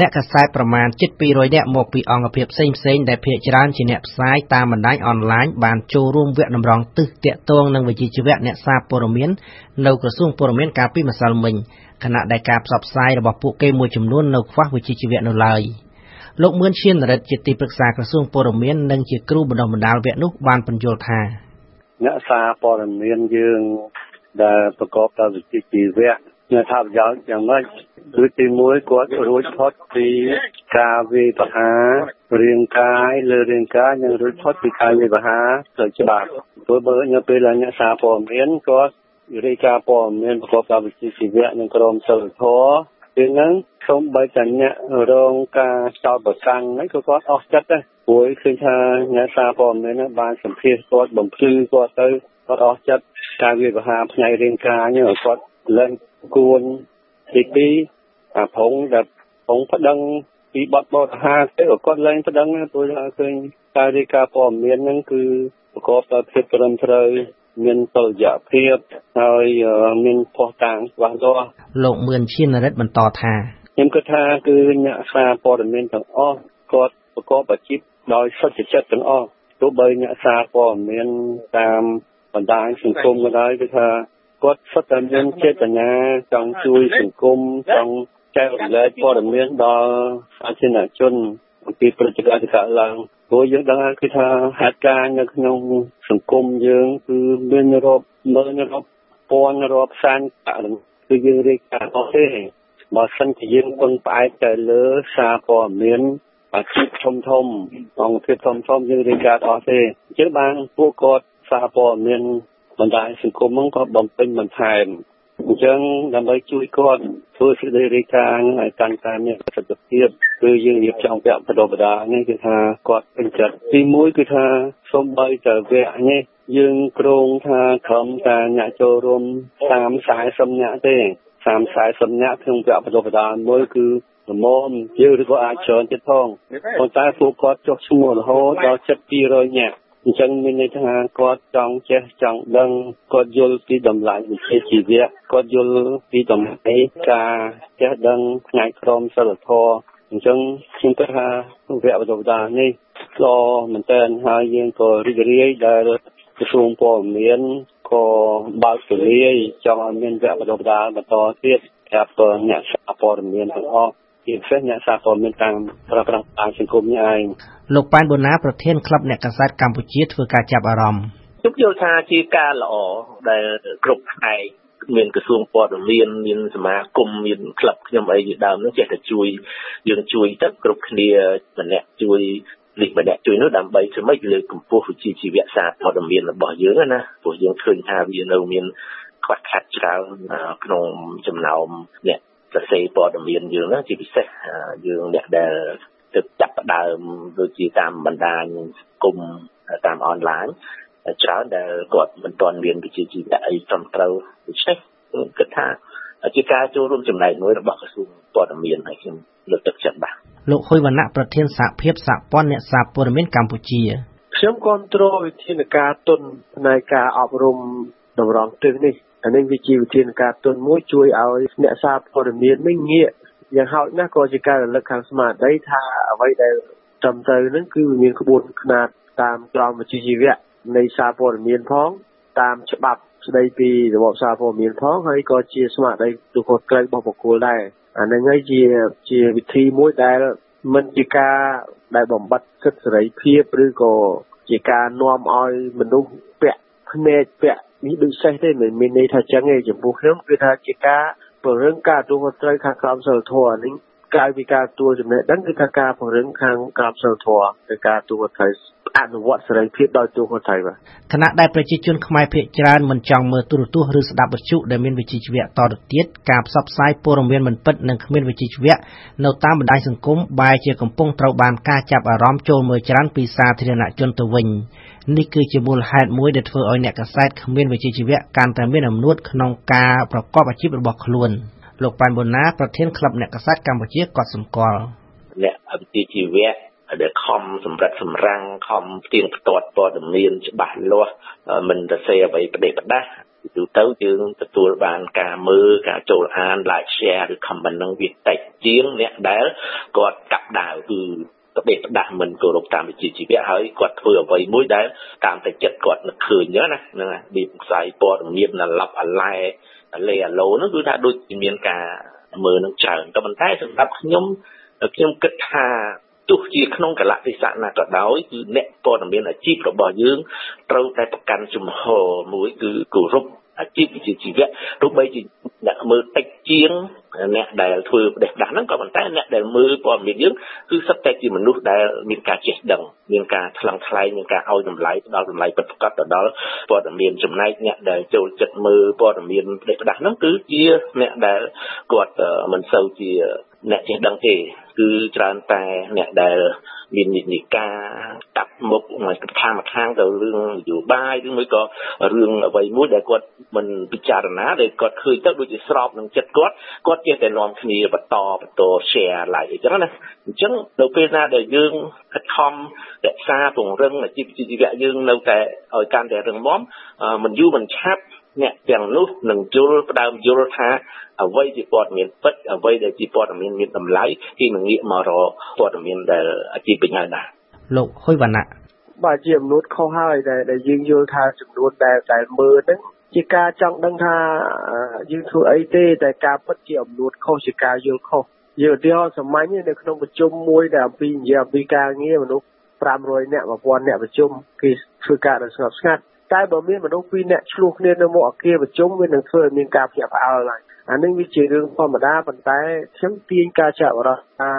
អ្នកកាសែតប្រមាណជិត200នាក់មកពីអង្គភាពផ្សេងៗដែលភាគច្រើនជាអ្នកផ្សាយតាមបណ្ដាញអនឡាញបានចូលរួមវគ្គតម្រង់ទិសទាក់ទងនឹងវិជ្ជាជីវៈអ្នកសារព័ត៌មាននៅក្រសួងព័ត៌មានកាលពីម្សិលមិញខណៈដែលការផ្សព្វផ្សាយរបស់ពួកគេមួយចំនួននៅខ្វះវិជ្ជាជីវៈនៅឡើយលោកមឿនឈានរិទ្ធជាទីប្រឹក្សាក្រសួងព័ត៌មាននិងជាគ្រូបណ្ដុះបណ្ដាលវគ្គនោះបានបញ្យល់ថាអ្នកសារព័ត៌មានយើងដែលប្រកបដោយវិជ្ជាជីវៈ អ្នកថាប្រយោជន៍យ៉ាងម៉េចគឺទីមួយគាត់រួចផុតពីការវាយប្រហាររាងកាយលើរាងកាយនិងរួចផុតពីការវាយប្រហារទៅច្បាប់ព្រោះបើនៅពេលដែលអ្នកសារព័ត៌មានគាត់រាយការណ៍ព័ត៌មានប្រកបដោយវិជ្ជាជីវៈនិងក្រមសីលធម៌ពេលហ្នឹងសូម្បីតែអ្នករងការចោទប្រកាន់ហ្នឹងក៏គាត់អស់ចិត្តដែរព្រោះឃើញថាអ្នកសារព័ត៌មានបានសម្ភាសគាត់បំភ្លឺគាត់ទៅគាត់អស់ចិត្តការវាយប្រហារផ្នែករាងកាយហ្នឹងគាត់ឡើង គួនទីពីរអាផុងដែលផុងប្តឹងពីបទបទហាទៅគាត់ឡើងប្តឹងព្រោះថាឃើញការរាយការណ៍ព័ត៌មានហ្នឹងគឺប្រកបដោយភាពត្រឹមត្រូវមានតុល្យភាពហើយមានផុសតាងច្បាស់លាស់លោកមឿនឈានរិទ្ធបន្តថាខ្ញុំគិតថាគឺអ្នកសារព័ត៌មានទាំងអស់គាត់ប្រកបអាជីពដោយសុចរិតទាំងអស់ទោះបីអ្នកសារព័ត៌មានតាមបណ្ដាញសង្គមក៏ដោយគឺថា គាត់សុទ្ធតែមានចេតនាចង់ជួយសង្គមចង់ចែករំលែកព័ត៌មានដល់សាធារណជនអំពីព្រឹត្តិការណ៍ដែលកើតឡើងព្រោះយើងដឹងគឺថាហេតុការណ៍នៅក្នុងសង្គមយើងគឺមានរាប់ម៉ឺនរាប់ពាន់រាប់សែនគឺយើងរាយការណ៍អត់ទេបើសិនជាយើងពឹងផ្អែកតែលើសារព័ត៌មានអាជីពធំធំអង្គភាពធំធំយើងរាយការណ៍អត់ទេអញ្ចឹងបានពួកគាត់សារព័ត៌មាន បណ្ដាញសង្គមហ្នឹងក៏បំពេញបន្ថែមអញ្ចឹងដើម្បីជួយគាត់ធ្វើសេចក្តីរាយការណ៍ឲ្យកាន់តែមានប្រសិទ្ធភាពគឺយើងរៀបចំវគ្គបណ្ដុះបណ្ដាលនេះគឺថាគាត់ពេញចិត្តទីមួយគឺថាសូម្បីតែវគ្គនេះយើងគ្រោងថាក្រុមតែអ្នកចូលរួម30 40នាក់ទេ30 40នាក់ក្នុងវគ្គបណ្ដុះបណ្ដាលមួយគឺល្មមយើងឬក៏អាចច្រើនទៀតផងប៉ុន្តែពួកគាត់ចុះឈ្មោះរហូតដល់ជិត200នាក់ អញ្ចឹងមានន័យថាគាត់ចង់ចេះចង់ដឹងគាត់យល់ពីតម្លៃវិជ្ជាជីវៈគាត់យល់ពីតម្លៃការចេះដឹងផ្នែកក្រមសីលធម៌អញ្ចឹងខ្ញុំគិតថាវគ្គបណ្ដុះបណ្ដាលនេះក៏មែនតើហើយយើងក៏រីករាយដែលក្រសួងព័ត៌មានក៏បើកទូលាយចង់ឲ្យមានវគ្គបណ្ដុះបណ្ដាលបន្តទៀតប្រាប់អ្នកសារព័ត៌មានទាំងអស់ ជាពិសេសអ្នកសារព័ត៌មានតាមប្រើប្រាស់តាមសង្គមនេះឯងលោកប៉ែនបូណាប្រធានក្លឹបអ្នកកាសែតកម្ពុជាធ្វើការចាប់អារម្មណ៍ខ្ញុំយល់ថាជាការល្អដែលគ្រប់ផ្នែកមានក្រសួងព័ត៌មានមានសមាគមមានក្លឹបខ្ញុំអីជាដើមនោះចេះតែជួយយើងជួយទៅគ្រប់គ្នាម្នាក់ជួយនេះម្នាក់ជួយនោះដើម្បីធ្វើម៉េចលើកកម្ពស់វិជ្ជាជីវៈសារព័ត៌មានរបស់យើងណាព្រោះយើងឃើញថាវានៅមានខ្វះខាតច្រើនក្នុងចំណោមអ្នក សរសេរព័ត៌មានយើងហ្នឹងជាពិសេសយើងអ្នកដែលទើបចាប់ផ្ដើមដូចជាតាមបណ្ដាញសង្គមតាមអនឡាញច្រើនដែលគាត់មិនទាន់មានវិជ្ជាជីវៈអីត្រឹមត្រូវដូច្នេះគិតថាជាការចូលរួមចំណែកមួយរបស់ក្រសួងព័ត៌មានហើយខ្ញុំលើកទឹកចិត្តបាទលោកហ៊ុយវណ្ណៈប្រធានសហភាពសហព័ន្ធអ្នកសារព័ត៌មានកម្ពុជាខ្ញុំគ្រប់គ្រងវិធានការទុនផ្នែកការអប់រំតម្រង់ទិសនេះ អានេះវាជាវិធានការទុនមួយជួយឲ្យអ្នកសារព័ត៌មាននេះងាកយ៉ាងហោចណាស់ក៏ជាការរលឹកខាងស្មារតីថាអ្វីដែលត្រឹមត្រូវនឹងគឺមានក្បួនខ្នាតតាមក្រមវិជ្ជាជីវៈនៃសារព័ត៌មានផងតាមច្បាប់ស្ដីពីរបបសារព័ត៌មានផងហើយក៏ជាស្មារតីទូខុសត្រូវរបស់បុគ្គលដែរអានឹងហើយជាជាវិធីមួយដែលមិនជាការដែលបំបត្តិសិទ្ធិសេរីភាពឬក៏ជាការនាំឲ្យមនុស្សពាក់ភ្នែកពាក់ នេះដូចសេះទេមិនមានន័យថាចឹងទេចំពោះខ្ញុំគឺថាជាការពង្រឹងការទទួលខុសត្រូវខាងក្រមសីលធម៌នេះក្រៅពីការទួលចំណេះដឹងគឺថាការពង្រឹងខាងក្រមសីលធម៌គឺការទួលខុសត្រូវអនុវត្តសេរីភាពដោយទួលខុសត្រូវបាទខណៈដែលប្រជាជនខ្មែរភាគច្រើនមិនចង់មើលទូរទស្សន៍ឬស្ដាប់វិទ្យុដែលមានវិជ្ជាជីវៈតទៅទៀតការផ្សព្វផ្សាយព័ត៌មានមិនពិតនិងគ្មានវិជ្ជាជីវៈនៅតាមបណ្ដាញសង្គមបែរជាកំពុងត្រូវបានការចាប់អារម្មណ៍ចូលមើលច្រើនពីសាធារណជនទៅវិញ នេះគឺជាមូលហេតុមួយដែលធ្វើឲ្យអ្នកកាសែតគ្មានវិជ្ជាជីវៈកាន់តែមានអំនួតក្នុងការប្រកបអាជីពរបស់ខ្លួនលោកប៉ែនបូណាប្រធានក្លឹបអ្នកកាសែតកម្ពុជាក៏សម្គាល់អ្នកវិជ្ជាជីវៈដែលខំសម្រិតសម្រាំងខំផ្ទៀងផ្ទាត់ព័ត៌មានច្បាស់លាស់មិនទៅសេអ្វីប្រទេសប្រដាស់ទូទៅយើងទទួលបានការមើលការចូលអាន like share ឬ comment នឹងវាតិចជាងអ្នកដែលគាត់កាប់ដាវគឺ ប្រទេសផ្ដាស់មិនគោរពតាមវិជ្ជាជីវៈហើយគាត់ធ្វើអ្វីមួយដែលតាមតែចិត្តគាត់នឹកឃើញណាហ្នឹងណាពីផ្សាយព័ត៌មានអាឡប់អាឡែលេអាឡូហ្នឹងគឺថាដូចមានការមើលនឹងច្រើនតែប៉ុន្តែសម្រាប់ខ្ញុំខ្ញុំគិតថាទោះជាក្នុងកលៈទេសៈណាក៏ដោយគឺអ្នកព័ត៌មានអាជីពរបស់យើងត្រូវតែប្រកាន់ជំហរមួយគឺគោរពអាជីពវិជ្ជាជីវៈទោះបីជាអ្នកមើលតិចជាង អ្នកដែលធ្វើប្រទេសដាស់ហ្នឹងក៏ប៉ុន្តែអ្នកដែលមើលព័ត៌មានយើងគឺសិតតែជាមនុស្សដែលមានការចេះដឹងមានការថ្លឹងថ្លែងមានការឲ្យតម្លៃផ្ដល់តម្លៃពិតប្រាកដទៅដល់ព័ត៌មានចំណែកអ្នកដែលចូលចិត្តមើលព័ត៌មានប្រទេសដាស់ហ្នឹងគឺជាអ្នកដែលគាត់មិនសូវជា អ្នកចេះដឹងទេគឺច្រើនតែអ្នកដែលមាននិន្នាការតាប់មុខមកខាងមកខាងទៅរឿងនយោបាយឬមួយក៏រឿងអ្វីមួយដែលគាត់មិនពិចារណាដែលគាត់ឃើញទៅដូចជាស្របនឹងចិត្តគាត់គាត់ចេះតែនាំគ្នាបន្តបន្ត share like អញ្ចឹងណាអញ្ចឹងនៅពេលណាដែលយើងខិតខំរក្សាពង្រឹងអាជីវជីវៈយើងនៅតែឲ្យកាន់តែរឹងមាំមិនយូរមិនឆាប់ អ្នកទាំងនោះនឹងយល់ផ្ដើមយល់ថាអ្វីជាព័ត៌មានពិតអ្វីដែលជាព័ត៌មានមានតម្លៃគេនឹងងាកមករកព័ត៌មានដែលជាបញ្ហាដែរលោកហ៊ុយវណ្ណៈបាទជាអំណួតខុសហើយដែលដែលយើងយល់ថាចំនួនដែលដែលមើលហ្នឹងជាការចង់ដឹងថាយើងធ្វើអីទេតែការពិតជាអំណួតខុសជាការយល់ខុសយើងឧទាហរណ៍សាមញ្ញនៅក្នុងប្រជុំមួយដែលអំពីនិយាយអំពីការងារមនុស្ស500នាក់1000នាក់ប្រជុំគេធ្វើការដោយស្ងប់ស្ងាត់ តែបើមានមនុស្សពីរនាក់ឆ្លោះគ្នានៅមុខអគារប្រជុំវានឹងធ្វើឲ្យមានការភ្ញាក់ផ្អើលឡើងអានេះវាជារឿងធម្មតាប៉ុន្តែខ្ញុំទាញការចាក់បរោះថា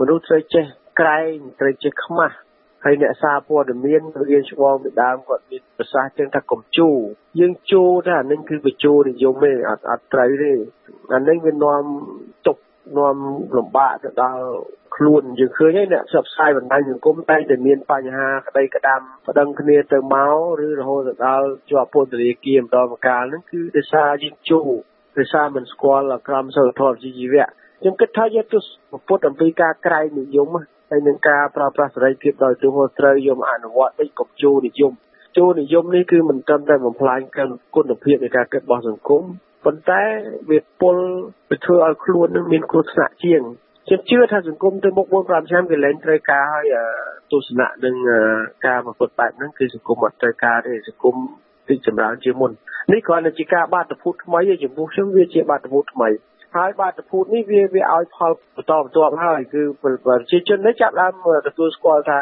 មនុស្សត្រូវចេះក្រែងត្រូវចេះខ្មាស់ហើយអ្នកសារព័ត៌មានរៀនឆ្លងពីដើមគាត់មានប្រសាសន៍ចឹងថាកុំជូរយើងជូរថាអានេះគឺបញ្ជូរនិយមទេអត់អត់ត្រូវទេអានេះវានាំទុកនាំលំបាកទៅដល់ ខ្លួនយើងឃើញហើយអ្នកផ្សព្វផ្សាយបណ្ដាញសង្គមតែតែមានបញ្ហាក្តីក្តាំប្តឹងគ្នាទៅមកឬរហូតទៅដល់ជាប់ពន្ធនាគារម្ដងម្កាលហ្នឹងគឺដោយសារយើងជូរដោយសារមិនស្គាល់ក្រមសីលធម៌ជីវៈខ្ញុំគិតថាយកទស្សពុទ្ធអំពីការក្រែងនិយមហើយនឹងការប្រើប្រាស់សេរីភាពដោយទូហោត្រូវយកអនុវត្តតិចកុំជូរនិយមជូរនិយមនេះគឺមិនត្រឹមតែបំផ្លាញគុណភាពនៃការគិតរបស់សង្គមប៉ុន្តែវាពុលទៅធ្វើឲ្យខ្លួននឹងមានគ្រោះថ្នាក់ជាង ខ្ញុំជឿថាសង្គមទៅមុខ4 5ឆ្នាំគេលែងត្រូវការឲ្យទស្សនៈនឹងការប្រព្រឹត្តបែបហ្នឹងគឺសង្គមអត់ត្រូវការទេសង្គមទីចម្រើនជាមុននេះគ្រាន់តែជាការបាតុភូតថ្មីចំពោះខ្ញុំវាជាបាតុភូតថ្មីហើយបាតុភូតនេះវាវាឲ្យផលបន្តបន្ទាប់ហើយគឺប្រជាជននេះចាប់ដើមទទួលស្គាល់ថា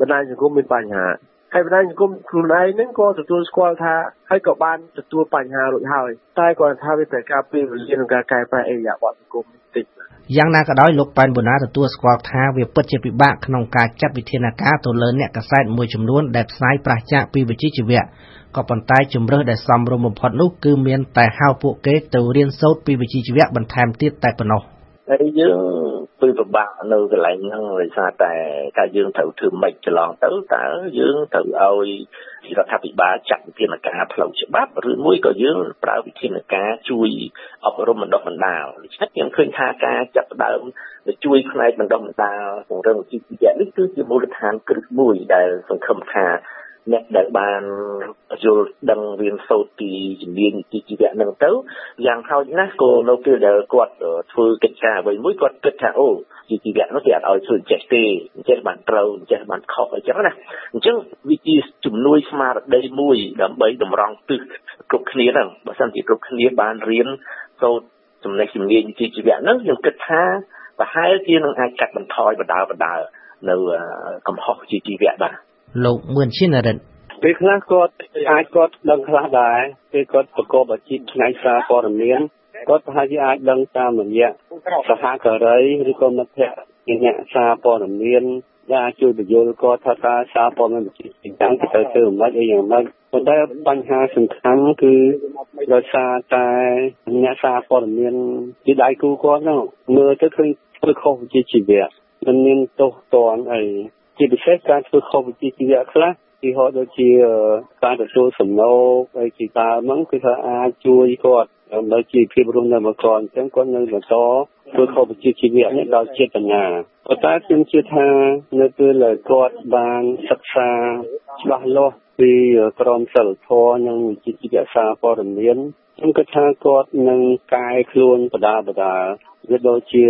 បណ្ដាញសង្គមមានបញ្ហាហើយបណ្ដាញសង្គមខ្លួនឯងហ្នឹងក៏ទទួលស្គាល់ថាហើយក៏បានទទួលបញ្ហារួចហើយតែគាត់ថាវាត្រូវការពេលវេលាក្នុងការកែប្រែអេរិយាបថសង្គមបន្តិច យ៉ាងណាក៏ដោយលោកប៉ែនបូណាទទួលស្គាល់ថាវាពិតជាពិបាកក្នុងការចាត់វិធានការទៅលើអ្នកកសែតមួយចំនួនដែលផ្សាយប្រឆាចពីវិជ្ជាជីវៈក៏ប៉ុន្តែជំរើសដែលសមរម្យបំផុតនោះគឺមានតែហៅពួកគេទៅរៀនសូត្រពីវិជ្ជាជីវៈបន្ថែមទៀតតែប៉ុណ្ណោះ ហើយយើងពីពិបាកនៅកន្លែងហ្នឹងដោយសារតែតែយើងត្រូវធ្វើម៉េចចន្លងទៅតើយើងត្រូវឲ្យរដ្ឋាភិបាលចាត់វិធានការផ្លូវច្បាប់ឬមួយក៏យើងប្រើវិធានការជួយអប់រំបណ្ដុះបណ្ដាលដូច្នេះខ្ញុំឃើញថាការចាប់ផ្ដើមជួយផ្នែកបណ្ដុះបណ្ដាលពង្រឹងវិជ្ជាជីវៈនេះគឺជាមូលដ្ឋានគ្រឹះមួយដែលសង្ឃឹមថា អ្នកដែលបានយល់ដឹងរៀនសូត្រពីជំនាញនីតិជីវៈហ្នឹងទៅយ៉ាងហោចណាស់ក៏នៅពេលដែលគាត់ធ្វើកិច្ចការអ្វីមួយគាត់គិតថាអូជីវៈនោះគេអត់ឲ្យធ្វើចេះទេចេះបានត្រូវចេះបានខុសអញ្ចឹងណាអញ្ចឹងវាជាជំនួយស្មារតីមួយដើម្បីតម្រង់ទិសគ្រប់គ្នាហ្នឹងបើសិនជាគ្រប់គ្នាបានរៀនសូត្រចំណេះជំនាញនីតិជីវៈហ្នឹងខ្ញុំគិតថាប្រហែលជានឹងអាចកាត់បន្ថយបដាបដានៅកំហុសជីវៈបាទ លោកមឿនឈិនរិទ្ធពេលខ្លះគាត់អាចគាត់ដឹងខ្លះដែរពេលគាត់ប្រកបអាជីពផ្នែកសារព័ត៌មានគាត់ប្រហែលជាអាចដឹងតាមរយៈសហការីឬក៏មិត្តភ័ក្តិជាអ្នកសារព័ត៌មានដែលជួយបញ្យល់គាត់ថាតើសារព័ត៌មានវិទ្យាសាស្ត្រទៅធ្វើមិនអីយ៉ាងម៉េចប៉ុន្តែបញ្ហាសំខាន់គឺដោយសារតែអ្នកសារព័ត៌មានជាដៃគូគាត់ហ្នឹងមើលទៅឃើញធ្វើខុសវិជ្ជាជីវៈមិនមានទោសទណ្ឌអី ជាពិសេសការធ្វើខុសវិជ្ជាជីវៈខ្លះទីហោដូចជាការទទួលសំណូកហើយជាដើមហ្នឹងគឺថាអាចជួយគាត់ដើម្បីជីវភាពរស់នៅមកកអញ្ចឹងគាត់នៅបន្តធ្វើខុសវិជ្ជាជីវៈនេះដោយចេតនាប៉ុន្តែខ្ញុំជឿថានៅពេលដែលគាត់បានសិក្សាច្បាស់លាស់ពីក្រមសិលធម៌និងវិជ្ជាជីវៈសារព័ត៌មានខ្ញុំគិតថាគាត់នឹងកែខ្លួនបដាបដាវាដូចជា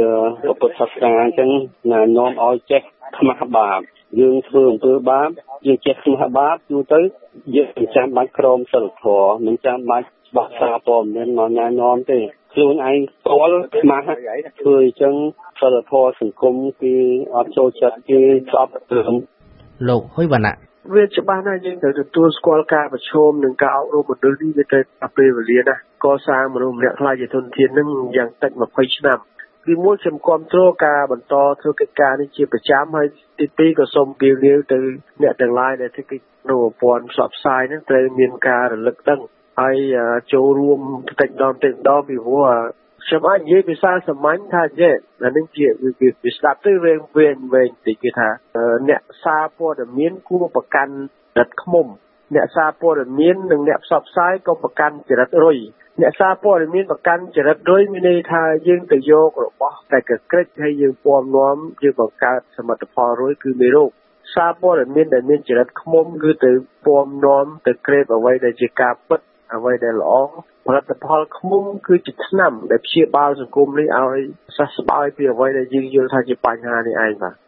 ពុទ្ធសាសនាអញ្ចឹងណែនាំឲ្យចេះខ្មាស់បាប យើងធ្វើអំពើបាបយើងចេះខ្មាស់បាបយូរទៅយើងមិនចាំបាច់ក្រមសិលធម៌មិនចាំបាច់ច្បាស់សារព័ត៌មានមកណែនាំទេខ្លួនឯងស្គាល់ខ្មាស់ធ្វើអញ្ចឹងសិលធម៌សង្គមគឺអត់ចូលចិត្តគេស្អប់ព្រមលោកហុយវណ្ណៈវាច្បាស់ណាស់យើងត្រូវទទួលស្គាល់ការប្រឈមនិងការអប់រំមនុស្សនេះវាត្រូវអពេលវេលាណាកសាងមនុស្សម្នាក់ខ្លាចជាធនធាននឹងយ៉ាងតិច20ឆ្នាំ គឺមួយខ្ញុំគ្រប់គ្រងការបន្តធ្វើកិច្ចការនេះជាប្រចាំហើយទីពីរក៏សូមពៀវលាវទៅអ្នកទាំងឡាយដែលធ្វើកិច្ចនៅប្រព័ន្ធផ្សព្វផ្សាយហ្នឹងត្រូវមានការរលឹកដឹងហើយចូលរួមតិចម្ដងតិចម្ដងពីព្រោះខ្ញុំអាចនិយាយភាសាសាមញ្ញថាចេះអានេះជាវាស្ដាប់ទៅវែងវែងវែងតិចគេថាអ្នកសារព័ត៌មានគួរប្រកាន់ដិតខ្មុំ អ្នកសារព័ត៌មាននិងអ្នកផ្សព្វផ្សាយក៏ប្រកាន់ចរិតរុយអ្នកសារព័ត៌មានប្រកាន់ចរិតរុយមានន័យថាយើងទៅយករបស់តែកក្រិចហើយយើងពំនាំយើងបង្កើតសមិទ្ធផលរុយគឺមេរោគសារព័ត៌មានដែលមានចរិតខ្មុំគឺទៅពំនាំទៅក្រេបអ្វីដែលជាការពិតអ្វីដែលល្អផលិតផលខ្មុំគឺជាថ្នាំដែលព្យាបាលសង្គមនេះឲ្យសះស្បើយពីអ្វីដែលយើងយល់ថាជាបញ្ហានេះឯងបាទ